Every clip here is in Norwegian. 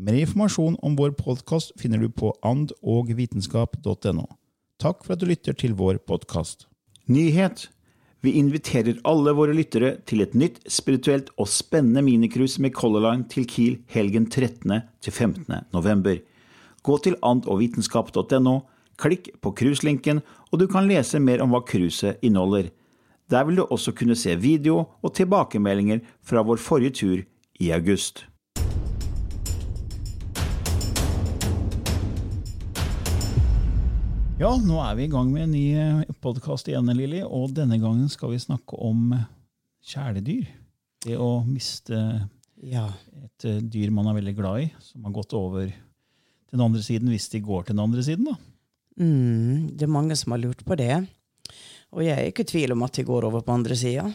Mer informasjon om vår podkast finner du på andogvitenskap.no. Takk for at du lytter til vår podkast. Nyhet! Vi inviterer alle våre lyttere til et nytt spirituelt og spennende minicruise med Color Line til Kiel helgen 13. til 15. november. Gå til andogvitenskap.no, klikk på cruiselinken, og du kan lese mer om hva cruiset inneholder. Der vil du også kunne se video og tilbakemeldinger fra vår forrige tur i august. Ja, nå er vi i gang med en ny podkast igjen, Lilly, og denne gangen skal vi snakke om kjæledyr. Det å miste Ja. et eh, dyr man er veldig glad i, som har gått over til den andre siden, hvis de går til den andre siden. da. Mm, det er mange som har lurt på det. Og jeg er ikke i tvil om at de går over på andre sida.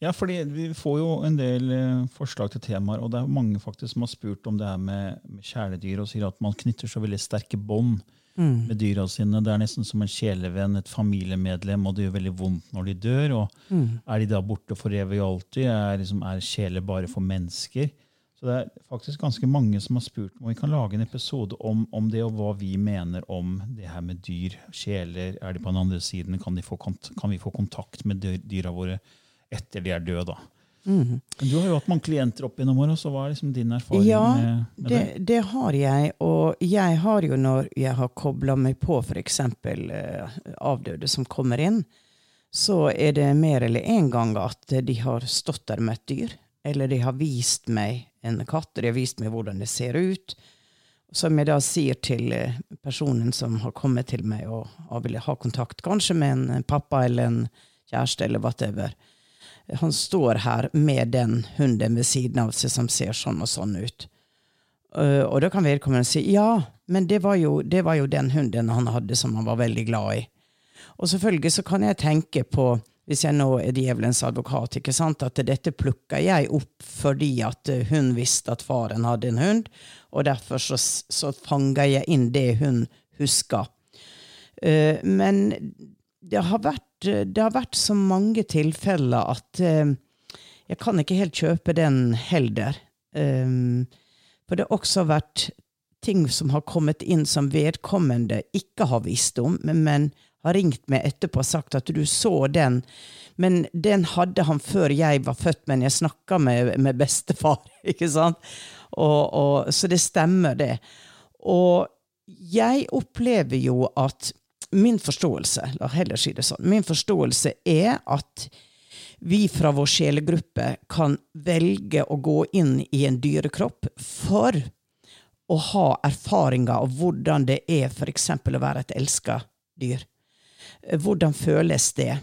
Ja, fordi Vi får jo en del eh, forslag til temaer, og det er mange faktisk som har spurt om det her med, med kjæledyr, og sier at man knytter så veldig sterke bånd med dyra sine. Det er nesten som en kjælevenn, et familiemedlem, og det gjør veldig vondt når de dør. og Er de da borte for evig og alltid? Er, liksom, er sjeler bare for mennesker? Så det er faktisk ganske mange som har spurt om vi kan lage en episode om, om det, og hva vi mener om det her med dyr. Kjæler, er de på den andre siden? Kan, de få kan vi få kontakt med dyr, dyra våre etter de er døde? da? Men Du har jo hatt mange klienter opp gjennom åra, så hva er liksom din erfaring Ja, med, med det? det, det har jeg. Og jeg har jo, når jeg har kobla meg på f.eks. Uh, avdøde som kommer inn, så er det mer eller en gang at de har stått der med et dyr. Eller de har vist meg en katt, og de har vist meg hvordan det ser ut. Som jeg da sier til eh, personen som har kommet til meg og, og vil ha kontakt, kanskje med en pappa eller en kjæreste eller whatever. Han står her med den hunden ved siden av seg som ser sånn og sånn ut. Uh, og da kan vedkommende si ja, men det var, jo, det var jo den hunden han hadde som han var veldig glad i. Og selvfølgelig så kan jeg tenke på, hvis jeg nå er djevelens advokat, ikke sant, at dette plukka jeg opp fordi at uh, hun visste at faren hadde en hund, og derfor så, så fanga jeg inn det hun huska. Uh, men det har, vært, det har vært så mange tilfeller at uh, jeg kan ikke helt kjøpe den heller. Um, for det har også vært ting som har kommet inn som vedkommende ikke har visst om, men har ringt meg etterpå og sagt at du så den, men den hadde han før jeg var født, men jeg snakka med, med bestefar, ikke sant? Og, og, så det stemmer, det. Og jeg opplever jo at min forståelse, la heller si det sånn, min forståelse er at vi fra vår sjelegruppe kan velge å gå inn i en dyrekropp for å ha erfaringer av hvordan det er f.eks. å være et elska dyr. Hvordan føles det?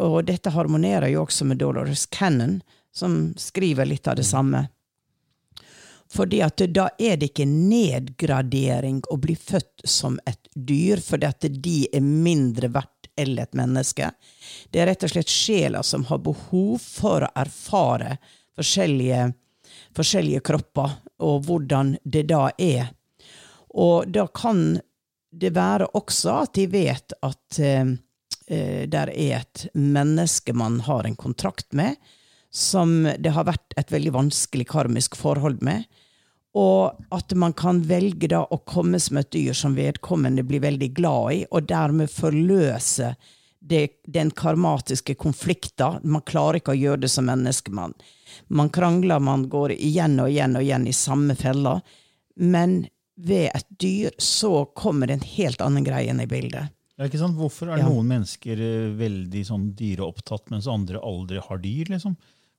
Og dette harmonerer jo også med Dolores Cannon, som skriver litt av det samme. Fordi at da er det ikke nedgradering å bli født som et dyr, fordi at de er mindre verdt enn et menneske. Det er rett og slett sjela som har behov for å erfare forskjellige, forskjellige kropper, og hvordan det da er. Og da kan det være også at de vet at eh, eh, der er et menneske man har en kontrakt med, som det har vært et veldig vanskelig karmisk forhold med. Og at man kan velge da å komme som et dyr som vedkommende blir veldig glad i, og dermed forløse det, den karmatiske konflikten. Man klarer ikke å gjøre det som menneske. Man, man krangler, man går igjen og igjen og igjen i samme fella. Men ved et dyr så kommer det en helt annen greie inn i bildet. Ja, ikke sant? Hvorfor er Ja. noen mennesker eh, veldig sånn dyreopptatt, mens andre aldri har dyr? liksom?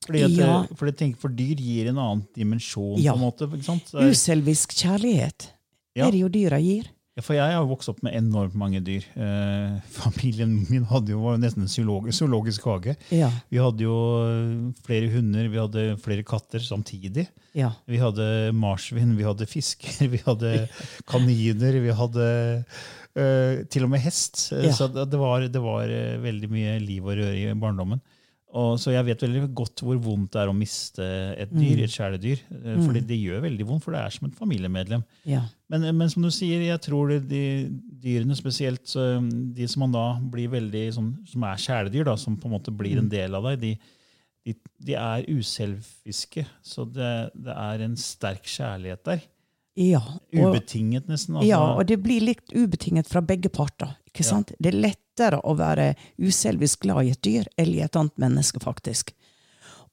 Fordi at, Ja. fordi for, for dyr gir en annen dimensjon. Ja. på en måte, ikke sant? Det er- Uselvisk kjærlighet Ja. er det jo dyra gir. Ja, for jeg har vokst opp med enormt mange dyr. Eh, familien min hadde jo, var jo nesten en zoologisk, zoologisk hage. Ja, Vi hadde jo eh, flere hunder, vi hadde flere katter samtidig. ja. Vi hadde marsvin, vi hadde fisker, vi hadde kaniner, vi hadde eh, til og med hest. Ja. Så det det var, det var eh, veldig mye liv og røre i barndommen. Og, så jeg vet veldig godt hvor vondt det er å miste et dyr, et kjæledyr. eh, For det, det gjør veldig vondt, for det er som et familiemedlem. ja. Men, men som du sier, jeg tror det, de dyrene, spesielt de som man da blir veldig, som, som er kjæledyr, da, som på en måte blir en del av deg, de, de, de er uselviske. Så det, det er en sterk kjærlighet der. Ja. Og, Ubetinget, nesten. Altså. ja, og det blir litt ubetinget fra begge parter. ikke Ja. sant? Det er lettere å være uselvisk glad i et dyr eller i et annet menneske, faktisk.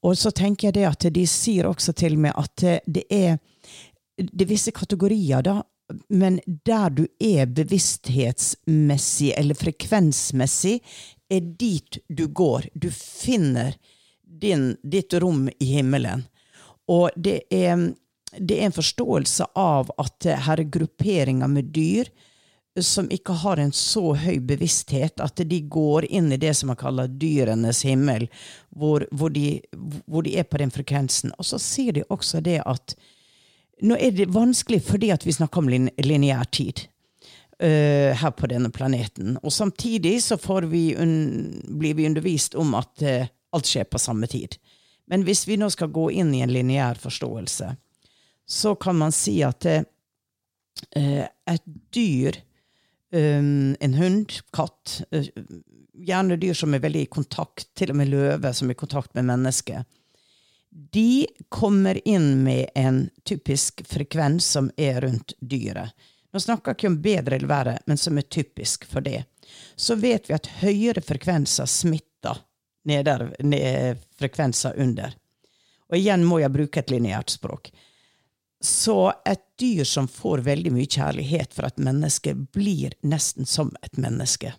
Og så tenker jeg det at de sier også til meg at det er, det er visse kategorier, da, men der du er bevissthetsmessig eller frekvensmessig, er dit du går. Du finner din, ditt rom i himmelen. Og det er, det er en forståelse av at her er grupperinger med dyr som ikke har en så høy bevissthet at de går inn i det som man kaller dyrenes himmel, hvor, hvor, de, hvor de er på den frekvensen. Og så sier de også det at nå er det vanskelig fordi at vi snakker om lin lineær tid uh, her på denne planeten. Og samtidig så vi blir vi undervist om at uh, alt skjer på samme tid. Men hvis vi nå skal gå inn i en lineær forståelse, så kan man si at eh, et dyr, um, en hund, katt, uh, gjerne dyr som er veldig i kontakt, til og med løve som er i kontakt med mennesker, de kommer inn med en typisk frekvens som er rundt dyret. Nå snakker jeg ikke om bedre eller verre, men som er typisk for det. Så vet vi at høyere frekvenser smitter neder, ned, frekvenser under. Og igjen må jeg bruke et lineært språk. Så et dyr som får veldig mye kjærlighet fra et menneske, blir nesten som et menneske.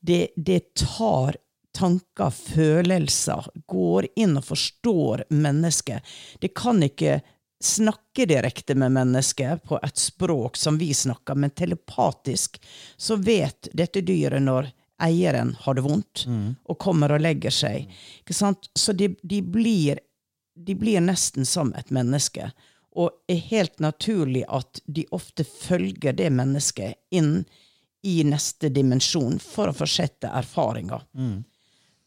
Det, det tar tanker, følelser, går inn og forstår mennesket. Det kan ikke snakke direkte med mennesket på et språk som vi snakker, men telepatisk så vet dette dyret når eieren har det vondt og kommer og legger seg. Sant? Så de, de, blir, de blir nesten som et menneske. Og er helt naturlig at de ofte følger det mennesket inn i neste dimensjon for å fortsette erfaringa.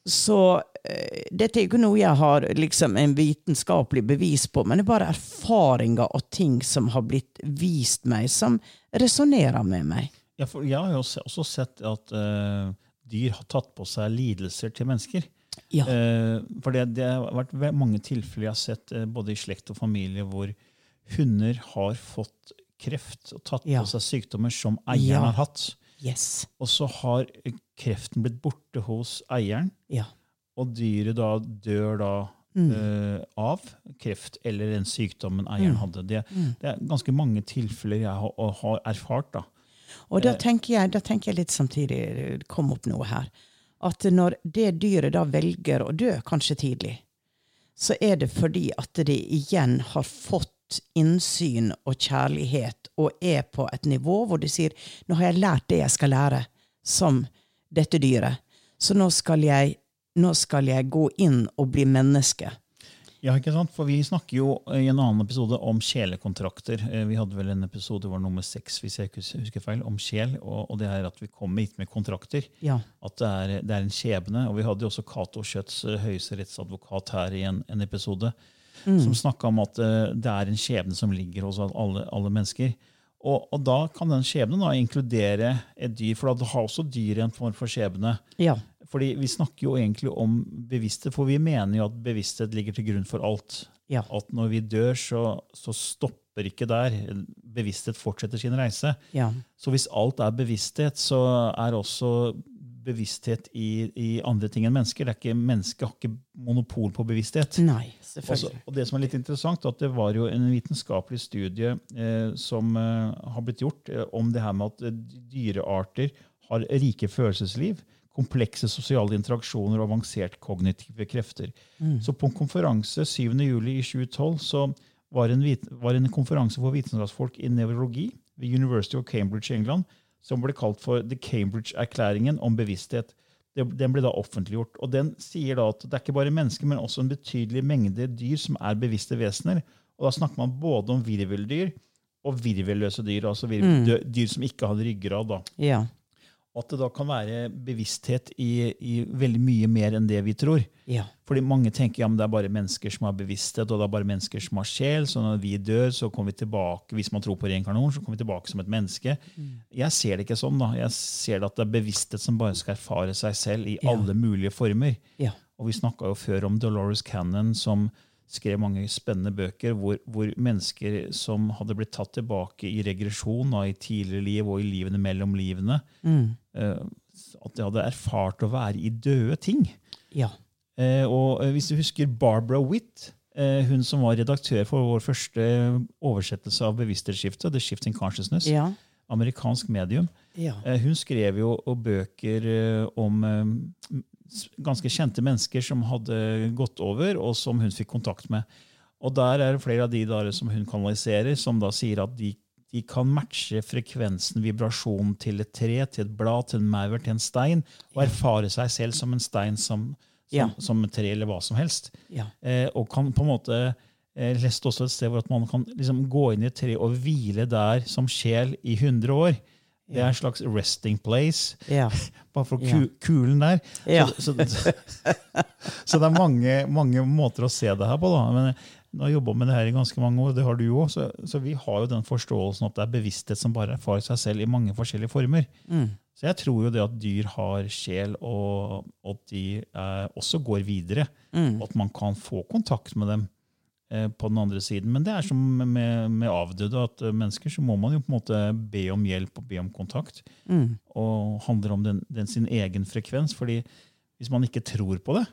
Så eh, dette er ikke noe jeg har liksom en vitenskapelig bevis på, men det er bare erfaringer og ting som har blitt vist meg, som resonnerer med meg. Ja, jeg har jo også sett at uh, dyr har tatt på seg lidelser til mennesker. Ja. Uh, for det, det har vært mange tilfeller jeg har sett uh, både i slekt og familie hvor hunder har fått kreft og tatt Ja. på seg sykdommer som eieren Ja. har hatt. Yes. Og så har eh, kreften blitt borte hos eieren, Ja. og dyret da dør da Mm. eh, av kreft eller den sykdommen eieren hadde. Det, Mm. det er ganske mange tilfeller jeg har, har erfart. da. Og da tenker, jeg, da tenker jeg litt samtidig, det kom opp noe her, at når det dyret da velger å dø, kanskje tidlig, så er det fordi at det igjen har fått innsyn og kjærlighet og er på et nivå hvor de sier nå har jeg lært det jeg skal lære som dette dyret, så nå skal jeg, nå skal jeg gå inn og bli menneske. Ja, ikke sant? For Vi snakker jo i en annen episode om sjelekontrakter. Eh, Vi hadde vel en episode var nummer seks hvis jeg husker feil, om sjel. Og, og det er at vi kommer hit med kontrakter. Ja. At det er, det er en skjebne. Og vi hadde jo også Cato Schjøtts eh, høyesterettsadvokat her i en, en episode. Som snakka om at eh, det er en skjebne som ligger hos alle, alle mennesker. Og, og da kan den skjebnen da inkludere et dyr, for da har også dyr en form for skjebne. Ja. Fordi Vi snakker jo egentlig om bevissthet, for vi mener jo at bevissthet ligger til grunn for alt. Ja. At når vi dør, så, så stopper ikke der. Bevissthet fortsetter sin reise. Ja. Så hvis alt er bevissthet, så er også bevissthet i, i andre ting enn mennesker. Det er ikke, Mennesket har ikke monopol på bevissthet. Nei, Også, selvfølgelig. og det som er litt interessant, at det var jo en vitenskapelig studie eh, som eh, har blitt gjort eh, om det her med at eh, dyrearter har rike følelsesliv, komplekse sosiale interaksjoner og avansert kognitive krefter. Så på en konferanse 7. juli i 2012 så var en, var en konferanse for vitenskapsfolk i nevrologi ved University of Cambridge i England som ble kalt for The Cambridge-erklæringen om bevissthet. Den ble da offentliggjort. og Den sier da at det er ikke bare mennesker, men også en betydelig mengde dyr som er bevisste vesener. Og Da snakker man både om virveldyr og virvelløse dyr. altså virvel, mm. dyr som ikke har ryggrad. da. Ja. Og at det da kan være bevissthet i, i veldig mye mer enn det vi tror. Ja. Fordi mange tenker ja, men det er bare mennesker som har bevissthet, og det er bare mennesker som har sjel. Så når vi dør, så kommer vi tilbake hvis man tror på reinkarnasjon, så kommer vi tilbake som et menneske. Jeg ser det ikke sånn. da. Jeg ser det at det er bevissthet som bare skal erfare seg selv i Ja. alle mulige former. Ja. Og vi snakka jo før om Dolores Cannon, som skrev mange spennende bøker hvor, hvor mennesker som hadde blitt tatt tilbake i regresjon da, i tidligere liv og i livene mellom livene, eh, at de hadde erfart å være i døde ting. Ja. Eh, og eh, hvis du husker Barbara Witt, hun som var redaktør for vår første oversettelse av Bevissthetsskiftet, The Shift in Consciousness, Ja. amerikansk medium, Ja. hun skrev jo bøker om ganske kjente mennesker som hadde gått over, og som hun fikk kontakt med. Og der er det flere av de der som hun kanaliserer, som da sier at de, de kan matche frekvensen, vibrasjonen til et tre, til et blad, til en maur, til en stein, og erfare seg selv som en stein, som, som, Ja. som et tre eller hva som helst. Ja. Eh, og kan på en måte jeg leste også et sted hvor at man kan liksom gå inn i et tre og hvile der som sjel i 100 år. Det er en slags resting place. Ja. Bare for ku kulen der. Ja. Så, så, så det er mange, mange måter å se det her på. da. Men jeg har jobba med det her i ganske mange år, det har du òg. Så, så vi har jo den forståelsen at det er bevissthet som bare erfarer seg selv i mange forskjellige former. Mm. Så jeg tror jo det at dyr har sjel, og at de eh, også går videre. Mm. At man kan få kontakt med dem på den andre siden. Men det er som med, med avdøde, at eh, mennesker så må man jo på en måte be om hjelp og be om kontakt. Mm. Og handler om den, den sin egen frekvens. fordi hvis man ikke tror på det,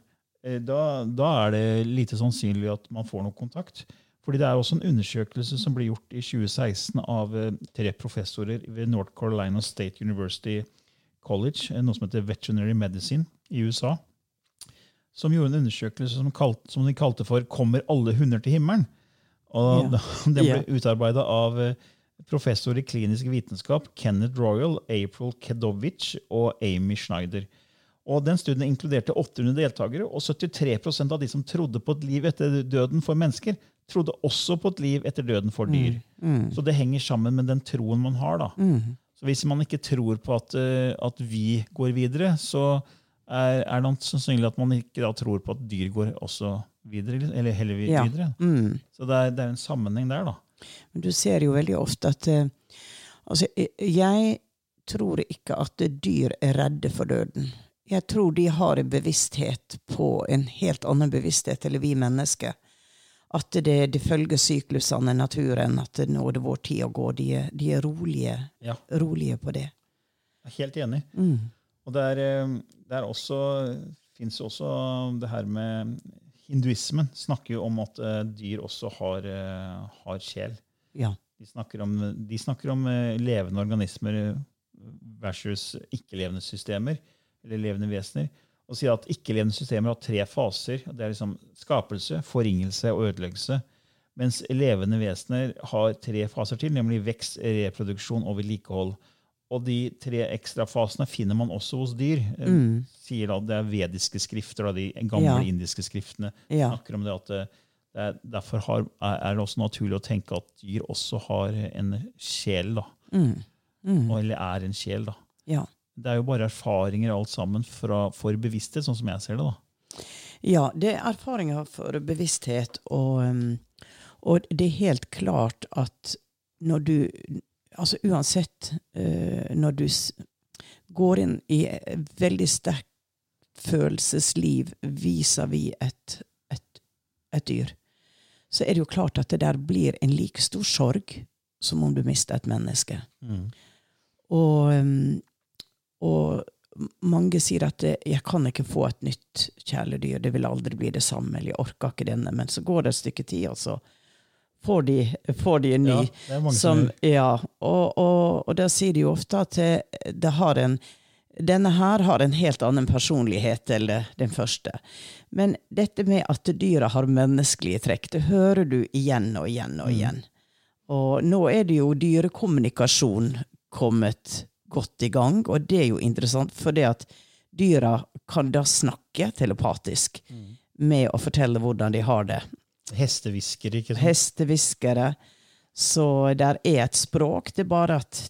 eh, da, da er det lite sannsynlig at man får noe kontakt. Fordi Det er også en undersøkelse som ble gjort i 2016 av eh, tre professorer ved North Carolina State University College, eh, noe som heter Veterinary Medicine i USA, som gjorde en undersøkelse som, kalt, som de kalte for 'Kommer alle hunder til himmelen?' Og Ja. Den ble Ja. utarbeida av eh, professor i klinisk vitenskap Kenneth Royal, April Kedovic og Amy Schneider. Og den Studien inkluderte 800 deltakere, og 73% av de som trodde på et liv etter døden for mennesker, trodde også på et liv etter døden for dyr. Så det henger sammen med den troen man har. da. Så Hvis man ikke tror på at, eh, at vi går videre, så er, er det sannsynlig at man ikke da tror på at dyr går også videre. Eller heller videre. Ja. Mm. Så det er, det er en sammenheng der, da. Men du ser jo veldig ofte at uh, altså, Jeg tror ikke at dyr er redde for døden. Jeg tror de har en bevissthet på en helt annen bevissthet enn vi mennesker. At det, det følger syklusene i naturen, at det nå er det vår tid å gå. De de er rolige, Ja. rolige på det. Jeg er helt enig. Mm. Og det er, eh, det er også fins også det her med Hinduismen snakker jo om at eh, dyr også har, eh, har sjel. Ja. De snakker om, de snakker om levende organismer versus ikke-levende systemer, eller levende vesener. Og sier at ikke-levende systemer har tre faser. Det er liksom skapelse, forringelse og ødeleggelse. Mens levende vesener har tre faser til, nemlig vekst, reproduksjon og vedlikehold. Og de tre ekstra fasene finner man også hos dyr. Mm. Sier da Det er vediske skrifter, da, de gamle Ja. indiske skriftene. Ja. snakker om det at det, det er, Derfor har, er det også naturlig å tenke at dyr også har en sjel. da. Og, eller er en sjel. da. Ja. Det er jo bare erfaringer alt sammen fra, for bevissthet, sånn som jeg ser det. da. Ja, det er erfaringer for bevissthet, og, um, og det er helt klart at når du altså uansett, eh, når du går inn i et veldig sterkt følelsesliv vis-à-vis et, et, et dyr, så er det jo klart at det der blir en like stor sorg som om du mister et menneske. Og, um, og mange sier at eh, 'jeg kan ikke få et nytt kjæledyr', det vil aldri bli det samme, eller 'jeg orker ikke denne', men så går det et stykke tid, og så får de, får de en ny. Ja, det som ja, og, og, og da sier de jo ofte at det, det har en denne her har en helt annen personlighet enn den første. Men dette med at dyra har menneskelige trekk, det hører du igjen og igjen og igjen. Og nå er det jo dyrekommunikasjon kommet godt i gang, og det er jo interessant, for det at dyra kan da snakke telepatisk med å fortelle hvordan de har det. Hestehvisker, ikke sant? Hestehviskere. Så der er et språk, det er bare at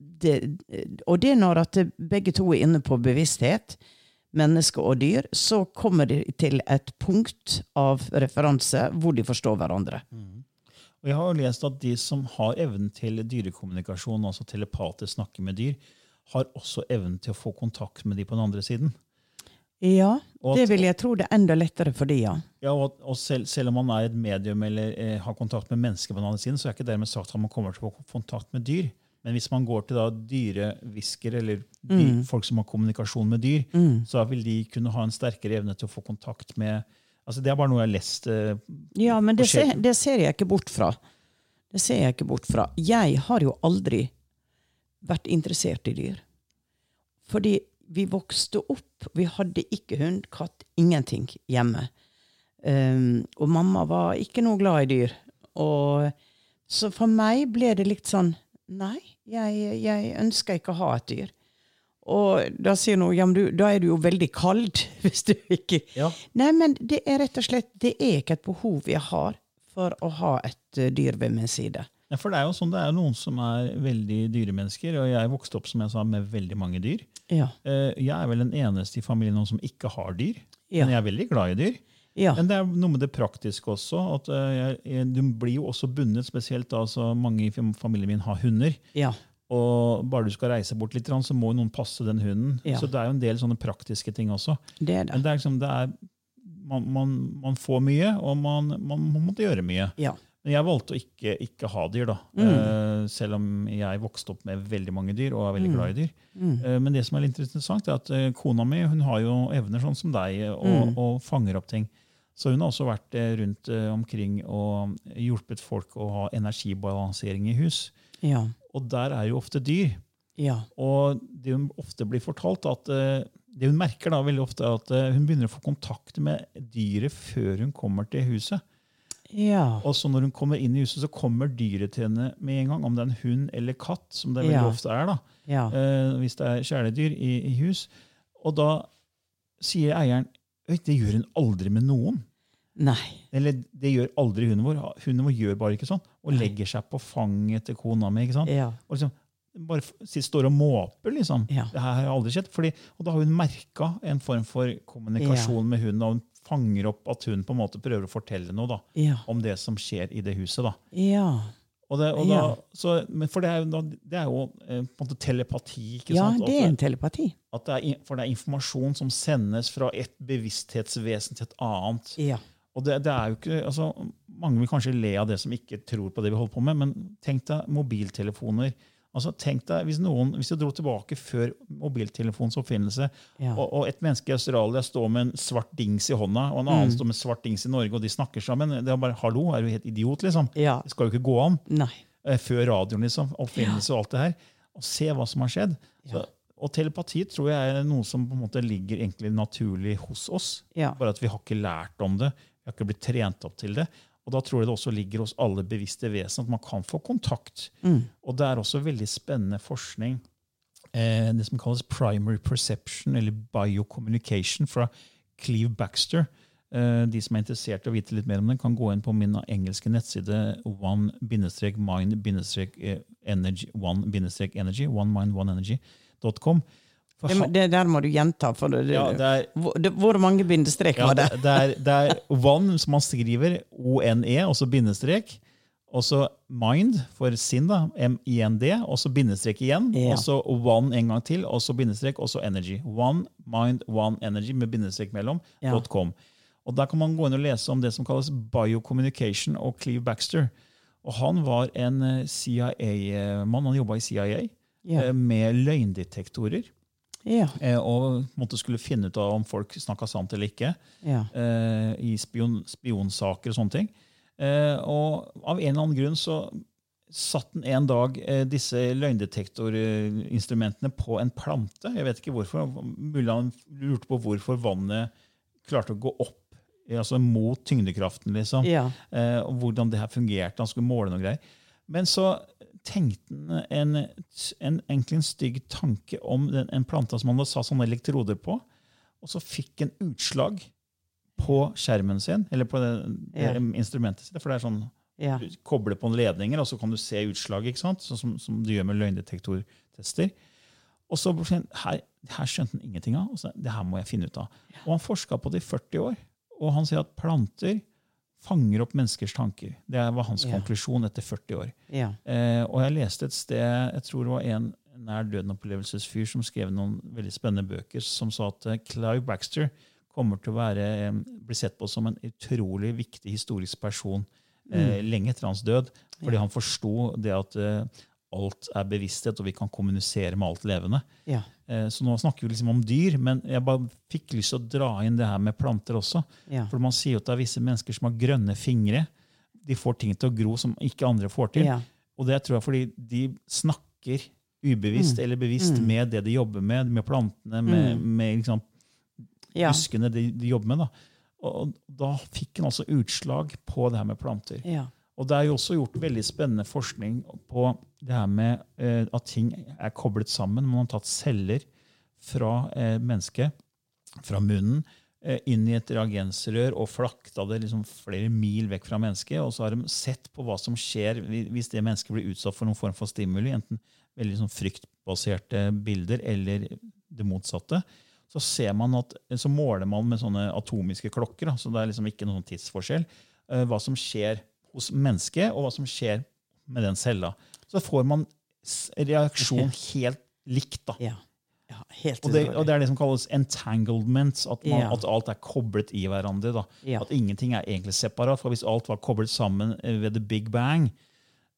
det, Og det er når at begge to er inne på bevissthet, menneske og dyr, så kommer de til et punkt av referanse hvor de forstår hverandre. Og jeg har jo lest at de som har evnen til dyrekommunikasjon, altså telepatisk snakke med dyr, har også evnen til å få kontakt med de på den andre siden. Ja, det vil jeg tro det er enda lettere for de, ja. Ja, og, og selv, selv om man er et medium eller eh, har kontakt med mennesker på den andre siden, så er ikke dermed sagt at man kommer til å få kontakt med dyr. Men hvis man går til da dyrehvisker eller mm. folk som har kommunikasjon med dyr, så vil de kunne ha en sterkere evne til å få kontakt med altså Det er bare noe jeg har lest. Eh, Ja, men det ser, det ser jeg ikke bort fra. Det ser jeg ikke bort fra. Jeg har jo aldri vært interessert i dyr. Fordi vi vokste opp, vi hadde ikke hund, katt, ingenting hjemme. Um, og mamma var ikke noe glad i dyr. Og, så for meg ble det litt sånn Nei, jeg, jeg ønsker ikke å ha et dyr. Og da sier noen ja, men du, da er du jo veldig kald hvis du ikke Ja. Nei, men det er rett og slett det er ikke et behov jeg har for å ha et eh, dyr ved min side. Ja, for det er jo sånn, det er noen som er veldig dyremennesker, og jeg vokste opp som jeg sa, med veldig mange dyr. Ja. Eh, Jeg er vel den eneste i familien noen som ikke har dyr. Ja. Men jeg er veldig glad i dyr. Ja. Men det er noe med det praktiske også. at eh, jeg, Du blir jo også bundet, spesielt da så mange i familien min har hunder. ja. Og bare du skal reise bort litt, så må jo noen passe den hunden. Ja. Så det er jo en del sånne praktiske ting også. Det er det. Men det. er liksom, det er, man, man, man får mye, og man, man må måtte gjøre mye. Ja. Jeg valgte å ikke, ikke ha dyr, da. Eh, selv om jeg vokste opp med veldig mange dyr og er veldig glad i dyr. Eh, men det som er litt interessant, er at eh, kona mi hun har jo evner sånn som deg, og, og fanger opp ting. Så hun har også vært rundt omkring og hjulpet folk å ha energibalansering i hus. Ja. Og der er jo ofte dyr. Ja. Og det hun ofte blir fortalt, at det hun merker da veldig ofte, er at hun begynner å få kontakt med dyret før hun kommer til huset. Ja. Og så når hun kommer inn i huset, så kommer dyret til henne med en gang. Om det er en hund eller katt, som det veldig Ja. ofte er. da, Ja. eh, Hvis det er kjæledyr i, i hus. Og da sier eieren «Oi, det gjør hun aldri med noen. Nei. Eller det gjør aldri hunden vår. Hunden vår gjør bare ikke sånn. Og legger seg på fanget til kona mi. ikke sant? Ja. Og liksom, bare står og måper, liksom. Det her har aldri skjedd. Fordi, og da har hun merka en form for kommunikasjon med hunden, og hun fanger opp at hun på en måte prøver å fortelle noe da, Ja. om det som skjer i det huset. da. Ja. Og det, og da, Ja. så, men for det er, det er jo eh, på en måte telepati. ikke ja, sant? det er en telepati. at det er, for det er informasjon som sendes fra et bevissthetsvesen til et annet. Ja. Og det, det er jo ikke, altså, Mange vil kanskje le av det som ikke tror på det vi holder på med, men tenk deg mobiltelefoner. Altså, tenk deg, Hvis noen, hvis du dro tilbake før mobiltelefonens oppfinnelse, Ja. og, og et menneske i Australia står med en svart dings i hånda, og en Mm. annen står med en svart dings i Norge, og de snakker sammen Det er bare, Hallo, er du helt idiot? liksom? Ja. Det skal jo ikke gå an. Eh, Før radioen, liksom. Oppfinnelse og alt det her. Og se hva som har skjedd. Så, og telepati tror jeg er noe som på en måte ligger egentlig naturlig hos oss. Ja. Bare at vi har ikke lært om det. Vi har ikke blitt trent opp til det. Og da tror jeg det også ligger hos alle bevisste vesen at man kan få kontakt. Mm. Og det er også veldig spennende forskning. Eh, det som kalles primary perception, eller biocommunication, fra Cleve Baxter. Eh, de som er interessert i å vite litt mer om den, kan gå inn på min engelske nettside one-mind-energy, one-energy, one-mind-one-energy.com. For Det, det der må du gjenta. For det, ja, det er hvor, det, hvor mange bindestrek ja, var det? det, det, er, one som man skriver, O-N-E, og så bindestrek. Og så mind for sin, da, M-I-N-D, og så bindestrek igjen. Ja. Og så one en gang til, og så bindestrek, og så energy. One mind, one energy med bindestrek mellom. Ja. .com. Og Der kan man gå inn og lese om det som kalles biocommunication og Cleve Baxter. Og Han var en eh, CIA-mann, han jobba i CIA, eh, med løgndetektorer. Ja. eh, Og måtte skulle finne ut av om folk snakka sant eller ikke Ja. eh, i spion, spionsaker og sånne ting. Eh, og av en eller annen grunn så satt den en dag eh, disse løgndetektorinstrumentene på en plante. Jeg vet ikke hvorfor. Mulig han lurte på hvorfor vannet klarte å gå opp altså mot tyngdekraften. liksom. Ja. Eh, og hvordan det her fungerte. Han skulle måle noe greier. Men så tenkte en, en, egentlig en stygg tanke om den, en plante som han hadde satt sånne elektroder på, og så fikk en utslag på skjermen sin, eller på det, det Ja. instrumentet sitt. For det er sånn Ja. du kobler på en ledninger, og så kan du se utslaget? Sånn som, som du gjør med løgndetektortester. Og så her, her skjønte han ingenting av. og så, det her må jeg finne ut av. Og han forska på det i 40 år, og han sier at planter fanger opp menneskers tanker. Det var hans Ja. konklusjon etter 40 år. Ja. Eh, og jeg leste et sted, jeg tror det var en nær døden-opplevelsesfyr som skrev noen veldig spennende bøker, som sa at eh, Clive Baxter kommer til å være, eh, bli sett på som en utrolig viktig historisk person eh, lenge etter hans død. Fordi han forsto det at eh, alt er bevissthet, og vi kan kommunisere med alt levende. Ja. Eh, så nå snakker vi liksom om dyr, men jeg bare fikk lyst til å dra inn det her med planter også. Ja. For man sier jo at det er visse mennesker som har grønne fingre. De får ting til å gro som ikke andre får til. Ja. Og det tror jeg fordi de snakker ubevisst eller bevisst med det de jobber med, med plantene, med, med liksom, buskene de, de jobber med. Da. Og da fikk en altså utslag på det her med planter. Ja. Og det er jo også gjort veldig spennende forskning på det her med eh, at ting er koblet sammen. Man har tatt celler fra eh, mennesket, fra munnen, eh, inn i et reagensrør og flakta det liksom flere mil vekk fra mennesket. Og så har de sett på hva som skjer hvis det mennesket blir utsatt for noen form for stimuli, enten veldig sånn fryktbaserte bilder eller det motsatte. Så at, så måler man med sånne atomiske klokker, da, så det er liksom ikke noen tidsforskjell, eh, hva som skjer hos mennesket, og hva som skjer med den cella. Så får man reaksjon helt likt. da. Ja. ja. Helt Og det, og det er det som kalles entanglements, at, man, Ja. at alt er koblet i hverandre. da. Ja. At ingenting er egentlig separat. For hvis alt var koblet sammen eh, ved the big bang,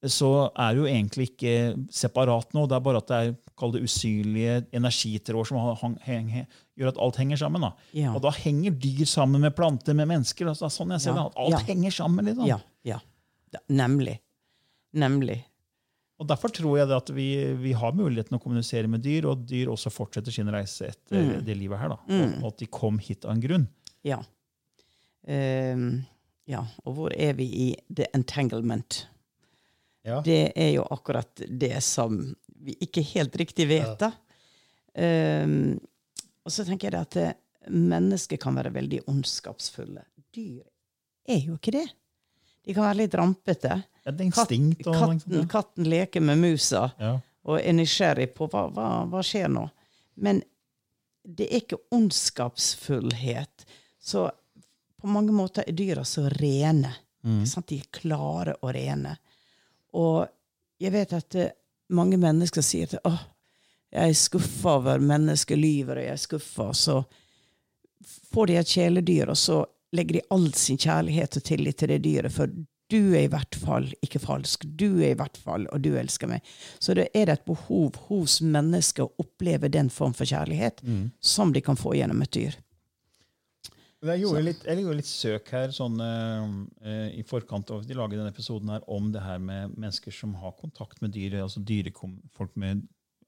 så er det jo egentlig ikke separat nå. Det er bare at det er kall det usynlige energitråder som hang, heng, he- gjør at alt henger sammen. da. Ja. Og da henger dyr sammen med planter, med mennesker. Altså, sånn jeg ser det, at Alt henger sammen. liksom. Ja. ja. Nemlig. Nemlig. Og Derfor tror jeg det at vi, vi har muligheten å kommunisere med dyr, og dyr også fortsetter sin reise etter Mm. det livet her. da. Og, at de kom hit av en grunn. Ja. Um, ja. Og hvor er vi i the entanglement? Det er jo akkurat det som vi ikke helt riktig vet. da. Um, og så tenker jeg det at eh, mennesker kan være veldig ondskapsfulle. Dyr er jo ikke det. De kan være litt rampete. Ja, det er instinkt og katten, liksom, katten leker med musa ja. og er nysgjerrig på hva, hva, hva skjer nå. Men det er ikke ondskapsfullhet. Så på mange måter er dyra så rene. Mm. De er klare og rene. Og jeg vet at eh, mange mennesker sier at åh, jeg er skuffa over menneskelivet, og jeg er skuffa. Så får de et kjæledyr, og så legger de all sin kjærlighet og tillit til det dyret. For du er i hvert fall ikke falsk. Du er i hvert fall, og du elsker meg. Så det er det et behov hos mennesker å oppleve den form for kjærlighet som de kan få gjennom et dyr. Jeg gjorde, litt, jeg gjorde litt søk her sånn, uh, i forkant av de lager denne episoden her, om det her med mennesker som har kontakt med dyr, altså dyrekom, folk med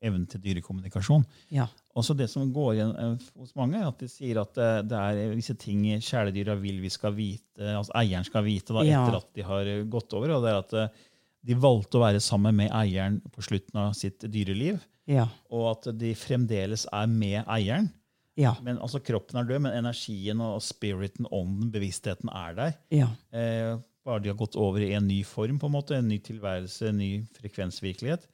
evnen til dyrekommunikasjon. Ja. Også det som går igjen eh, hos mange, er at de sier at det, det er visse ting kjæledyra vil vi skal vite, altså eieren skal vite da, Ja. etter at de har eh, gått over. og det er at eh, De valgte å være sammen med eieren på slutten av sitt dyreliv, Ja. og at de fremdeles er med eieren. Ja. Men altså Kroppen er død, men energien og spiriten, ånden, bevisstheten er der. Ja. Eh, bare de har gått over i en ny form, på en måte, en ny tilværelse, en ny frekvensvirkelighet.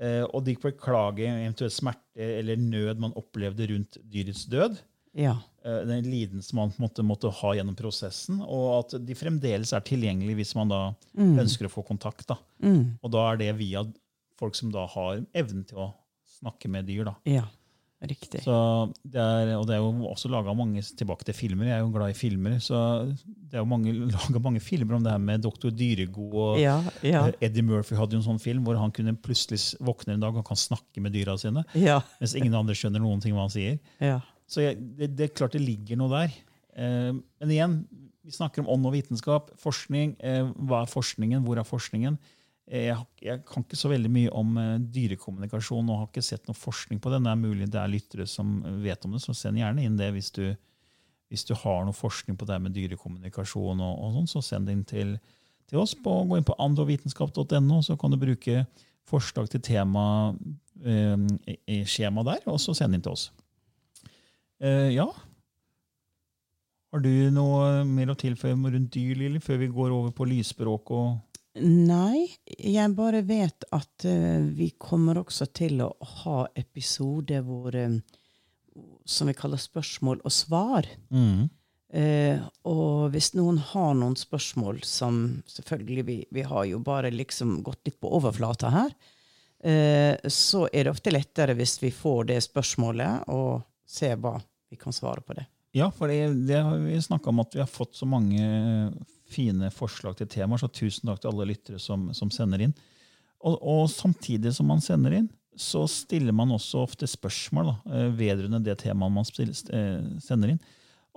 Eh, og de beklager eventuelt smerte eller nød man opplevde rundt dyrets død. Ja. Eh, Den lidelsen man måtte, måtte ha gjennom prosessen, og at de fremdeles er tilgjengelige hvis man da ønsker å få kontakt. Da. Mm. Og da er det via folk som da har evnen til å snakke med dyr. Da. Ja. Riktig. Så det er, og det er jo også laga mange tilbake til filmer. Jeg er jo glad i filmer. Så det er jo mange, laga mange filmer om det her med doktor Dyregod. og Ja, ja, Eh, Eddie Murphy hadde jo en sånn film hvor han kunne plutselig våkne en dag og kan snakke med dyra sine. ja, Mens ingen andre skjønner noen ting hva han sier. ja. Så jeg, det, det er klart det ligger noe der. Eh, men igjen, vi snakker om ånd og vitenskap. Forskning. Eh, hva er forskningen? Hvor er forskningen? Eh, jeg, jeg kan ikke så veldig mye om eh, dyrekommunikasjon og har ikke sett noe forskning på det. Det er mulig det er lyttere som vet om det, så send gjerne inn det hvis du, hvis du har noe forskning på det med dyrekommunikasjon. og, og sånn, Så send det inn til, til oss. på Gå inn på andovitenskap.no, så kan du bruke forslag til tema eh, skjema der, og så send inn til oss. Eh, ja. Har du noe mer å tilføye rundt dyr, Lilly, før vi går over på lysspråk? og Nei, jeg bare vet at uh, vi kommer også til å ha episoder hvor um, Som vi kaller spørsmål og svar. Eh, og hvis noen har noen spørsmål som Selvfølgelig, vi, vi har jo bare liksom gått litt på overflata her. Uh, så er det ofte lettere hvis vi får det spørsmålet, og ser hva vi kan svare på det. Ja, for det, det har vi snakka om at vi har fått så mange fine forslag til temaer, så tusen takk til alle lyttere som, som sender inn. Og, og samtidig som man sender inn, så stiller man også ofte spørsmål da, eh, vedrørende det temaet man stiller, eh, sender inn.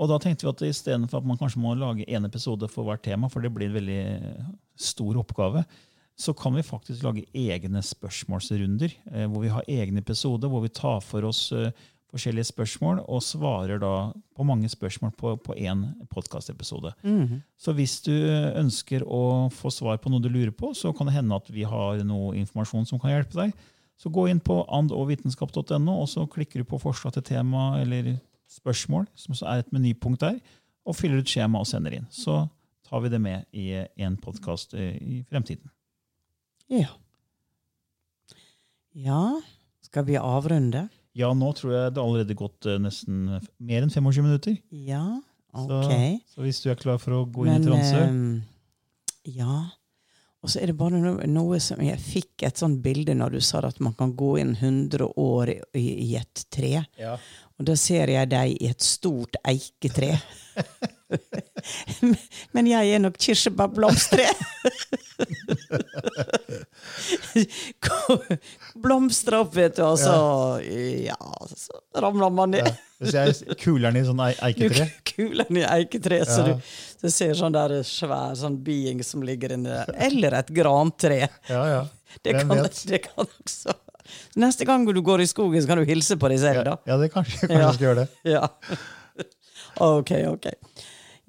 Og da tenkte vi at istedenfor at man kanskje må lage én episode for hvert tema, for det blir en veldig stor oppgave, så kan vi faktisk lage egne spørsmålsrunder, eh, hvor vi har egne episoder hvor vi tar for oss eh, forskjellige spørsmål og svarer da på mange spørsmål på, på én podkastepisode. Så hvis du ønsker å få svar på noe du lurer på, så kan det hende at vi har noe informasjon som kan hjelpe deg. Så gå inn på andogvitenskap.no, og så klikker du på forslag til tema eller spørsmål, som så er et menypunkt der, og fyller ut skjema og sender inn. Så tar vi det med i en podkast i fremtiden. Ja. Ja, skal vi avrunde? Ja, nå tror jeg det har allerede gått eh, nesten mer enn 25 minutter. Ja, ok. så hvis du er klar for å gå inn i Men transe um, ja. Og så er det bare noe, noe som Jeg fikk et sånt bilde når du sa at man kan gå inn 100 år i, i et tre. ja. Og da ser jeg deg i et stort eiketre. Men jeg er nok kirsebærblomstre. Blomstre opp, vet du, og så Ja, så ramler man ned. Ja. den i sånn ei- eiketre Kulen i eiketre, så Ja. du, du ser sånn der svær sånn being som ligger inni der. Eller et grantre. Ja, ja. Det kan, det kan også Neste gang du går i skogen, så kan du hilse på deg selv, Ja, da. ja, det kanskje, kanskje Ja. skal gjøre det. Ja. Ok, ok.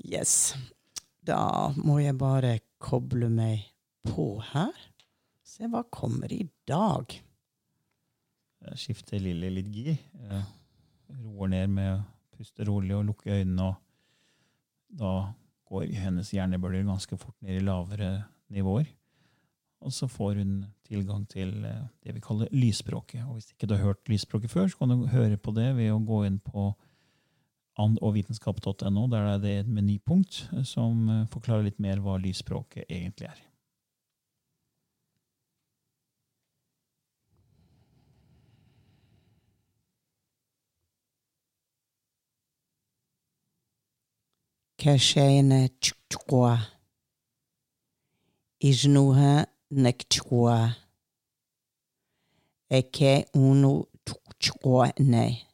Yes. Da må jeg bare koble meg på her. Se hva kommer i dag. Jeg skifter Lilly litt gir. Roer ned med å puste rolig og lukke øynene. og Da går hennes hjernebølger ganske fort ned i lavere nivåer. Og så får hun tilgang til eh, det vi kaller lysspråket. Og hvis ikke du har hørt lysspråket før, så kan du høre på det ved å gå inn på andogvitenskap.no. Der er det et menypunkt eh, som eh, forklarer litt mer hva lysspråket egentlig er. Kashayna chukwa. Ijnuha nekchwa. Eke unu chukwa ne.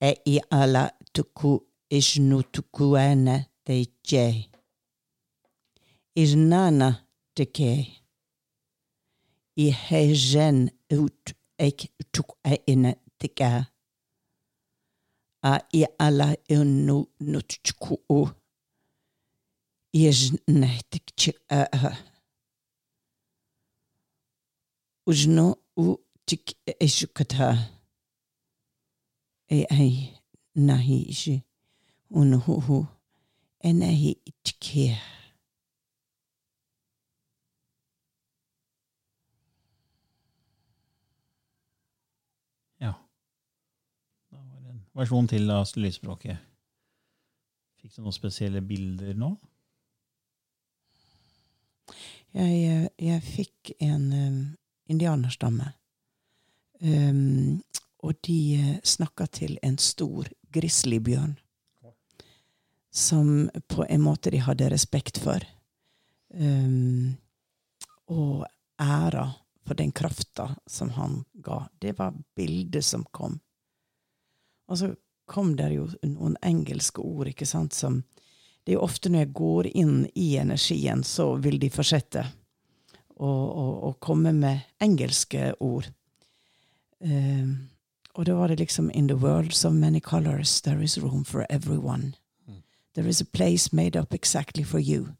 E i ala tuku ijnu tukuana te je. Ijnana teke. I hejen ut ek tukwa ina tika a i ala unu nutchku yejnetik a a. Ujno u tik eshukata e ai nahi shi unhu enahi itkia Ja. Da var det en versjon til av lydspråket. Fikk du noen spesielle bilder nå? Jeg, eh, jeg fikk en um, indianerstamme. Um, og de uh, snakka til en stor grizzlybjørn. Som på en måte de hadde respekt for. Um, og æra for den krafta som han ga. Det var bildet som kom. Og så kom det jo noen engelske ord, ikke sant, som Det er jo ofte når jeg går inn i energien, så vil de fortsette å komme med engelske ord. Um, og da var det liksom In the world so many colors, there is room for everyone. There is a place made up exactly for you.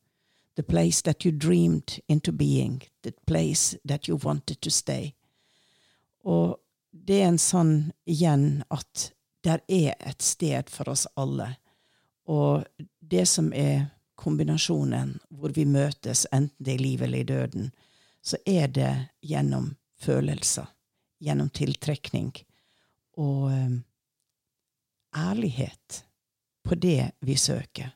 The place that you dreamed into being. The place that you wanted to stay. Og det er en sånn igjen at der er et sted for oss alle. Og det som er kombinasjonen hvor vi møtes, enten det er i livet eller i døden, så er det gjennom følelser, gjennom tiltrekning og um, ærlighet på det vi søker.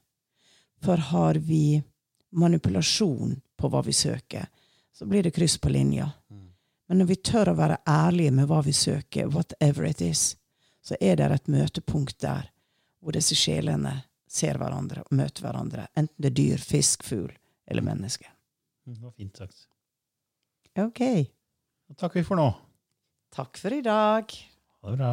For har vi manipulasjon på hva vi søker, så blir det kryss på linja. Mm. Men når vi tør å være ærlige med hva vi søker, whatever it is, så er det et møtepunkt der hvor disse sjelene ser hverandre og møter hverandre. Enten det er dyr, fisk, fugl eller menneske. Mm, det var fint sagt. Ok. Da takker vi for nå. Takk for i dag. Ha det bra.